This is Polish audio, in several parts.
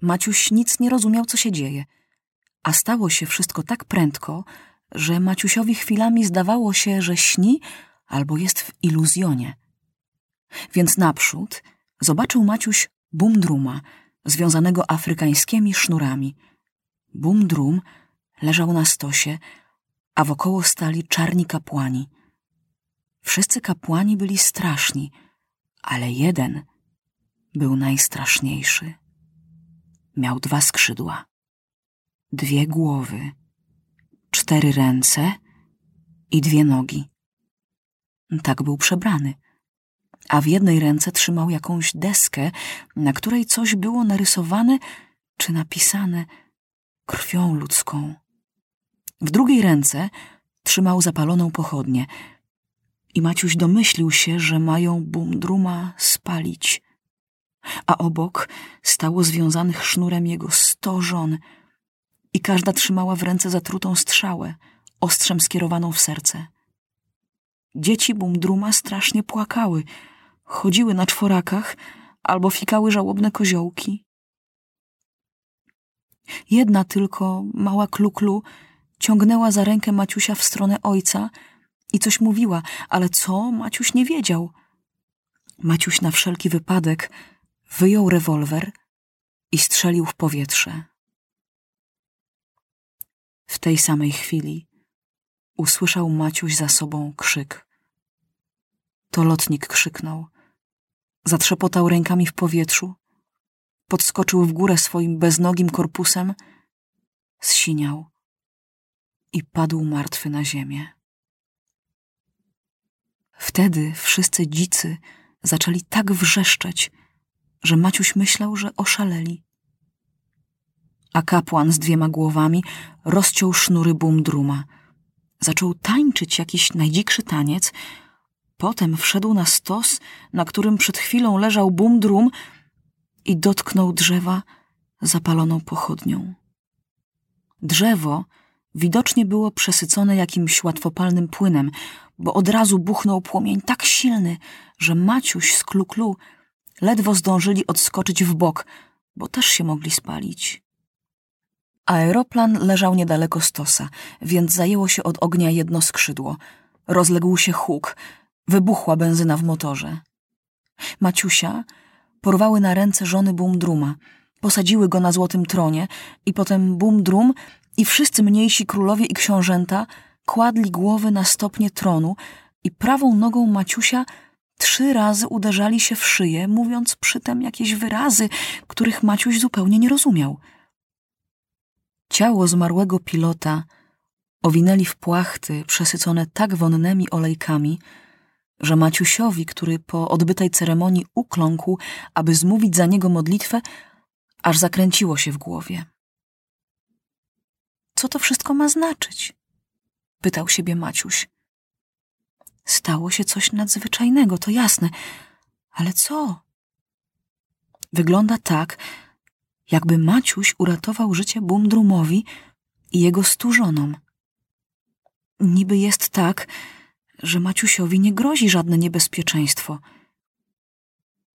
Maciuś nic nie rozumiał, co się dzieje. A stało się wszystko tak prędko, że Maciusiowi chwilami zdawało się, że śni albo jest w iluzjonie. Więc naprzód zobaczył Maciuś bumdruma, związanego afrykańskimi sznurami. Bumdrum leżał na stosie, a wokoło stali czarni kapłani. Wszyscy kapłani byli straszni, ale jeden był najstraszniejszy. Miał dwa skrzydła, dwie głowy, cztery ręce i dwie nogi. Tak był przebrany, a w jednej ręce trzymał jakąś deskę, na której coś było narysowane czy napisane krwią ludzką. W drugiej ręce trzymał zapaloną pochodnię i Maciuś domyślił się, że mają bumdruma spalić. A obok stało związanych sznurem jego sto żon i każda trzymała w ręce zatrutą strzałę, ostrzem skierowaną w serce. Dzieci bumdruma strasznie płakały, chodziły na czworakach albo fikały żałobne koziołki. Jedna tylko, mała kluklu, ciągnęła za rękę Maciusia w stronę ojca i coś mówiła, ale co Maciuś nie wiedział. Maciuś na wszelki wypadek wyjął rewolwer i strzelił w powietrze. W tej samej chwili usłyszał Maciuś za sobą krzyk. To lotnik krzyknął. Zatrzepotał rękami w powietrzu, podskoczył w górę swoim beznogim korpusem, zsiniał i padł martwy na ziemię. Wtedy wszyscy dzicy zaczęli tak wrzeszczeć, że Maciuś myślał, że oszaleli. A kapłan z dwiema głowami rozciął sznury bumdruma. Zaczął tańczyć jakiś najdzikszy taniec, potem wszedł na stos, na którym przed chwilą leżał bumdrum i dotknął drzewa zapaloną pochodnią. Drzewo widocznie było przesycone jakimś łatwopalnym płynem, bo od razu buchnął płomień tak silny, że Maciuś z Kluklu ledwo zdążyli odskoczyć w bok, bo też się mogli spalić. Aeroplan leżał niedaleko stosa, więc zajęło się od ognia jedno skrzydło. Rozległ się huk, wybuchła benzyna w motorze. Maciusia porwały na ręce żony Bumdruma, posadziły go na złotym tronie i potem Bumdrum i wszyscy mniejsi królowie i książęta kładli głowy na stopnie tronu i prawą nogą Maciusia trzy razy uderzali się w szyję, mówiąc przytem jakieś wyrazy, których Maciuś zupełnie nie rozumiał. Ciało zmarłego pilota owinęli w płachty przesycone tak wonnymi olejkami, że Maciusiowi, który po odbytej ceremonii ukląkł, aby zmówić za niego modlitwę, aż zakręciło się w głowie. Co to wszystko ma znaczyć? Pytał siebie Maciuś. Stało się coś nadzwyczajnego, to jasne, ale co? Wygląda tak, jakby Maciuś uratował życie Bumdrumowi i jego stu żonom. Niby jest tak, że Maciusiowi nie grozi żadne niebezpieczeństwo.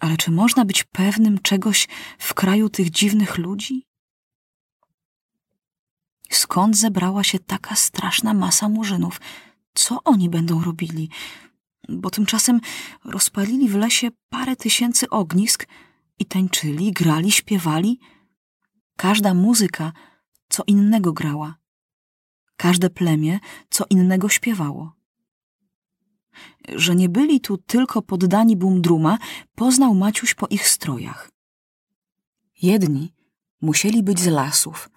Ale czy można być pewnym czegoś w kraju tych dziwnych ludzi? Skąd zebrała się taka straszna masa murzynów? Co oni będą robili? Bo tymczasem rozpalili w lesie parę tysięcy ognisk i tańczyli, grali, śpiewali. Każda muzyka co innego grała. Każde plemię co innego śpiewało. Że nie byli tu tylko poddani Bumdruma, poznał Maciuś po ich strojach. Jedni musieli być z lasów,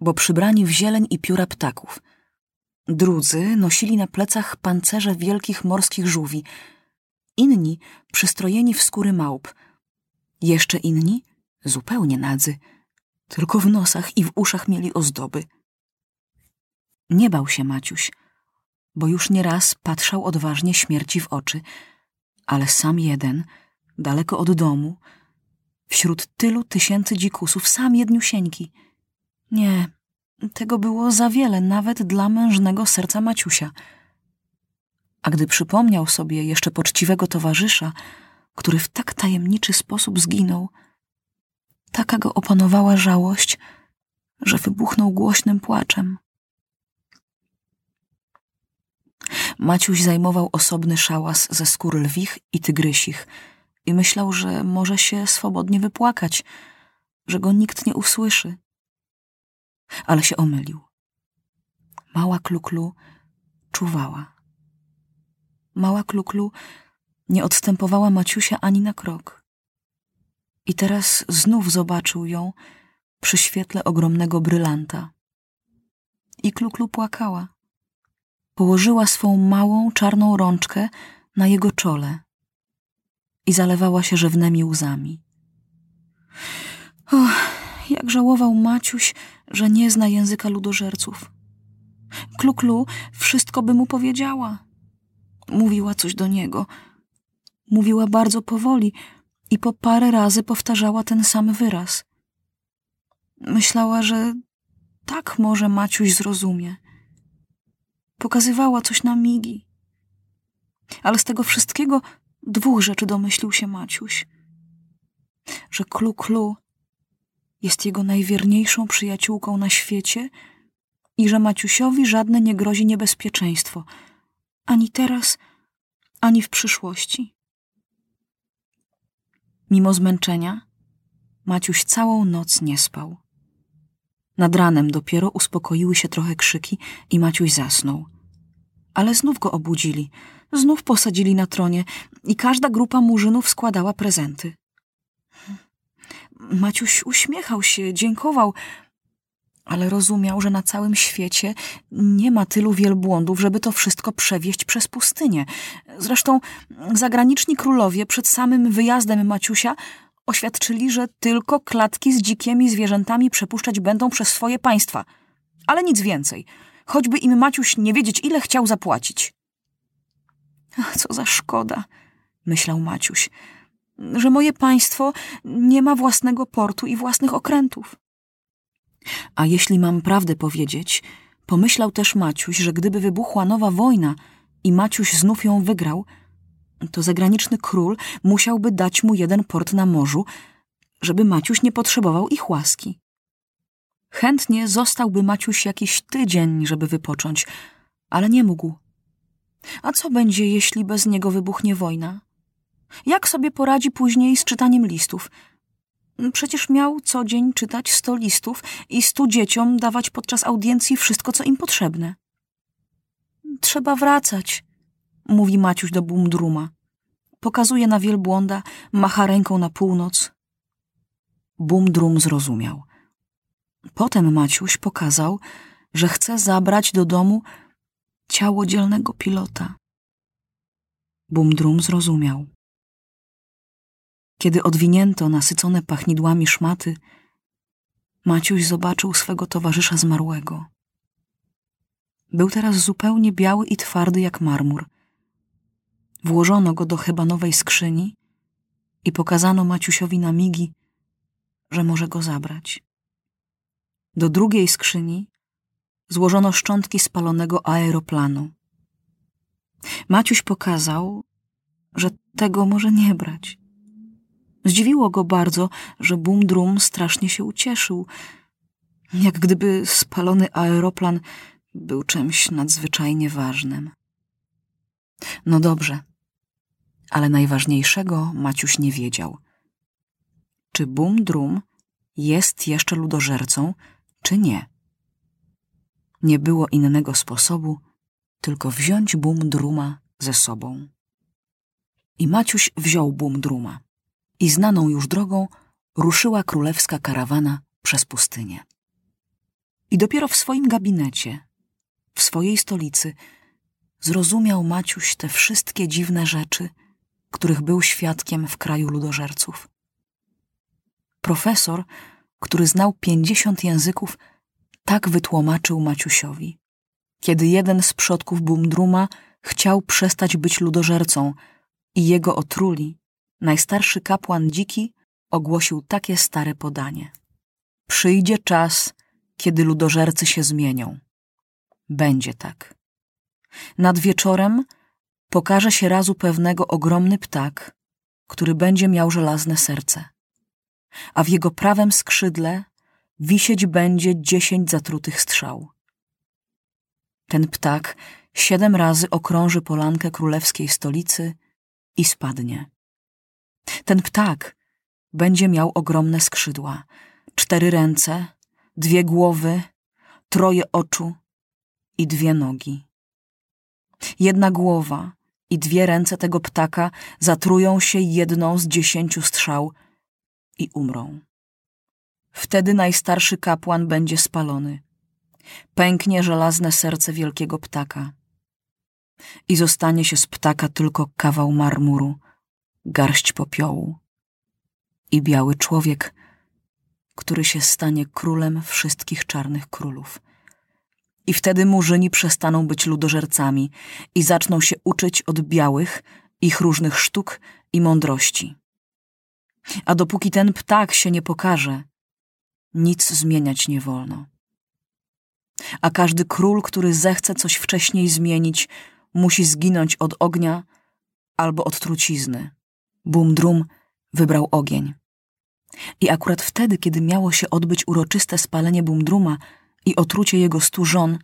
bo przybrani w zieleń i pióra ptaków. Drudzy nosili na plecach pancerze wielkich morskich żółwi, inni przystrojeni w skóry małp, jeszcze inni zupełnie nadzy, tylko w nosach i w uszach mieli ozdoby. Nie bał się Maciuś, bo już nieraz patrzał odważnie śmierci w oczy, ale sam jeden, daleko od domu, wśród tylu tysięcy dzikusów, sam jedniusieńki. Nie, tego było za wiele nawet dla mężnego serca Maciusia. A gdy przypomniał sobie jeszcze poczciwego towarzysza, który w tak tajemniczy sposób zginął, taka go opanowała żałość, że wybuchnął głośnym płaczem. Maciuś zajmował osobny szałas ze skór lwich i tygrysich i myślał, że może się swobodnie wypłakać, że go nikt nie usłyszy. Ale się omylił. Mała kluklu czuwała. Mała kluklu nie odstępowała Maciusia ani na krok. I teraz znów zobaczył ją przy świetle ogromnego brylanta. I kluklu płakała. Położyła swą małą, czarną rączkę na jego czole i zalewała się rzewnymi łzami. Och, jak żałował Maciuś, że nie zna języka ludożerców. Kluklu wszystko by mu powiedziała. Mówiła coś do niego. Mówiła bardzo powoli i po parę razy powtarzała ten sam wyraz. Myślała, że tak może Maciuś zrozumie. Pokazywała coś na migi. Ale z tego wszystkiego dwóch rzeczy domyślił się Maciuś. Że Klu Klu jest jego najwierniejszą przyjaciółką na świecie i że Maciusiowi żadne nie grozi niebezpieczeństwo, ani teraz, ani w przyszłości. Mimo zmęczenia, Maciuś całą noc nie spał. Nad ranem dopiero uspokoiły się trochę krzyki i Maciuś zasnął. Ale znów go obudzili, znów posadzili na tronie i każda grupa murzynów składała prezenty. Maciuś uśmiechał się, dziękował, ale rozumiał, że na całym świecie nie ma tylu wielbłądów, żeby to wszystko przewieźć przez pustynię. Zresztą zagraniczni królowie przed samym wyjazdem Maciusia oświadczyli, że tylko klatki z dzikimi zwierzętami przepuszczać będą przez swoje państwa. Ale nic więcej. Choćby im Maciuś nie wiedzieć, ile chciał zapłacić. Ach, co za szkoda, myślał Maciuś, że moje państwo nie ma własnego portu i własnych okrętów. A jeśli mam prawdę powiedzieć, pomyślał też Maciuś, że gdyby wybuchła nowa wojna i Maciuś znów ją wygrał, to zagraniczny król musiałby dać mu jeden port na morzu, żeby Maciuś nie potrzebował ich łaski. Chętnie zostałby Maciuś jakiś tydzień, żeby wypocząć, ale nie mógł. A co będzie, jeśli bez niego wybuchnie wojna? Jak sobie poradzi później z czytaniem listów? Przecież miał co dzień czytać sto listów i stu dzieciom dawać podczas audiencji wszystko, co im potrzebne. Trzeba wracać, mówi Maciuś do Bumdruma. Pokazuje na wielbłąda, macha ręką na północ. Bumdrum zrozumiał. Potem Maciuś pokazał, że chce zabrać do domu ciało dzielnego pilota. Bumdrum zrozumiał. Kiedy odwinięto nasycone pachnidłami szmaty, Maciuś zobaczył swego towarzysza zmarłego. Był teraz zupełnie biały i twardy jak marmur. Włożono go do hebanowej skrzyni i pokazano Maciusiowi na migi, że może go zabrać. Do drugiej skrzyni złożono szczątki spalonego aeroplanu. Maciuś pokazał, że tego może nie brać. Zdziwiło go bardzo, że Bumdrum strasznie się ucieszył, jak gdyby spalony aeroplan był czymś nadzwyczajnie ważnym. No dobrze, ale najważniejszego Maciuś nie wiedział. Czy Bumdrum jest jeszcze ludożercą, czy nie? Nie było innego sposobu, tylko wziąć Bumdruma ze sobą. I Maciuś wziął Bumdruma i znaną już drogą ruszyła królewska karawana przez pustynię. I dopiero w swoim gabinecie, w swojej stolicy, zrozumiał Maciuś te wszystkie dziwne rzeczy, których był świadkiem w kraju ludożerców. Profesor, który znał pięćdziesiąt języków, tak wytłumaczył Maciusiowi. Kiedy jeden z przodków Bumdruma chciał przestać być ludożercą i jego otruli, najstarszy kapłan dziki ogłosił takie stare podanie. Przyjdzie czas, kiedy ludożercy się zmienią. Będzie tak. Nad wieczorem pokaże się razu pewnego ogromny ptak, który będzie miał żelazne serce. a w jego prawym skrzydle wisieć będzie dziesięć zatrutych strzał. Ten ptak siedem razy okrąży polankę królewskiej stolicy i spadnie. Ten ptak będzie miał ogromne skrzydła, cztery ręce, dwie głowy, troje oczu i dwie nogi. Jedna głowa i dwie ręce tego ptaka zatrują się jedną z dziesięciu strzał i umrą. Wtedy najstarszy kapłan będzie spalony. Pęknie żelazne serce wielkiego ptaka. I zostanie się z ptaka tylko kawał marmuru, garść popiołu i biały człowiek, który się stanie królem wszystkich czarnych królów. I wtedy murzyni przestaną być ludożercami i zaczną się uczyć od białych ich różnych sztuk i mądrości. A dopóki ten ptak się nie pokaże, nic zmieniać nie wolno. A każdy król, który zechce coś wcześniej zmienić, musi zginąć od ognia albo od trucizny. Bum-drum wybrał ogień. I akurat wtedy, kiedy miało się odbyć uroczyste spalenie Bumdruma i otrucie jego stu żon,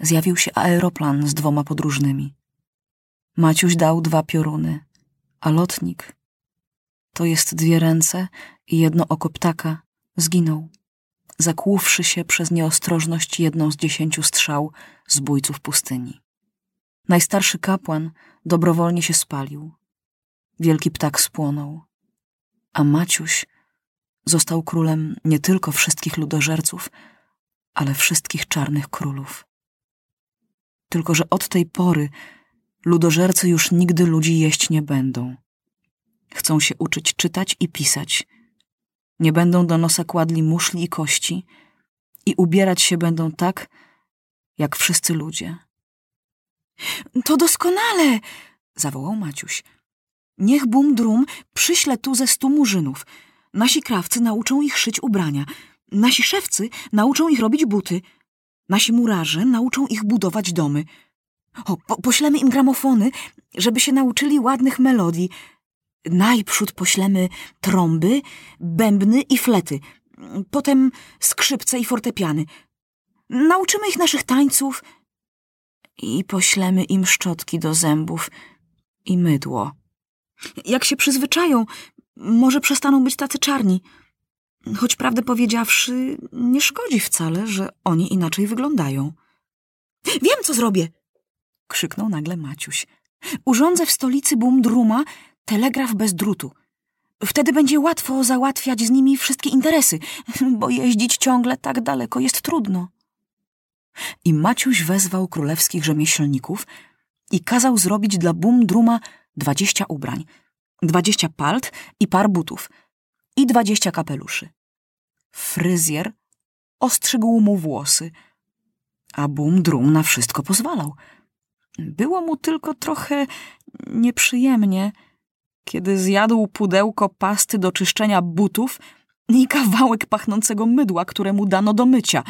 zjawił się aeroplan z dwoma podróżnymi. Maciuś dał dwa pioruny, a lotnik, to jest dwie ręce i jedno oko ptaka, zginął, zakłuwszy się przez nieostrożność jedną z dziesięciu strzał zbójców pustyni. Najstarszy kapłan dobrowolnie się spalił. Wielki ptak spłonął, a Maciuś został królem nie tylko wszystkich ludożerców, ale wszystkich czarnych królów. Tylko, że od tej pory ludożercy już nigdy ludzi jeść nie będą. Chcą się uczyć czytać i pisać. Nie będą do nosa kładli muszli i kości i ubierać się będą tak, jak wszyscy ludzie. To doskonale! zawołał Maciuś. Niech Bum Drum przyśle tu ze stu murzynów. Nasi krawcy nauczą ich szyć ubrania. Nasi szewcy nauczą ich robić buty. Nasi murarze nauczą ich budować domy. O, po poślemy im gramofony, żeby się nauczyli ładnych melodii. Najprzód poślemy trąby, bębny i flety. Potem skrzypce i fortepiany. Nauczymy ich naszych tańców i poślemy im szczotki do zębów i mydło. Jak się przyzwyczają, może przestaną być tacy czarni. Choć prawdę powiedziawszy, nie szkodzi wcale, że oni inaczej wyglądają. Wiem, co zrobię! krzyknął nagle Maciuś. Urządzę w stolicy Bumdruma telegraf bez drutu. Wtedy będzie łatwo załatwiać z nimi wszystkie interesy, bo jeździć ciągle tak daleko jest trudno. I Maciuś wezwał królewskich rzemieślników i kazał zrobić dla Bumdruma dwadzieścia ubrań, dwadzieścia palt i par butów i dwadzieścia kapeluszy. Fryzjer ostrzygł mu włosy, a Bumdrum na wszystko pozwalał. Było mu tylko trochę nieprzyjemnie, kiedy zjadł pudełko pasty do czyszczenia butów i kawałek pachnącego mydła, któremu dano do mycia.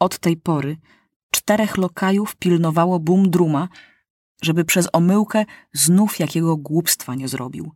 Od tej pory czterech lokajów pilnowało Bumdruma, żeby przez omyłkę znów jakiego głupstwa nie zrobił.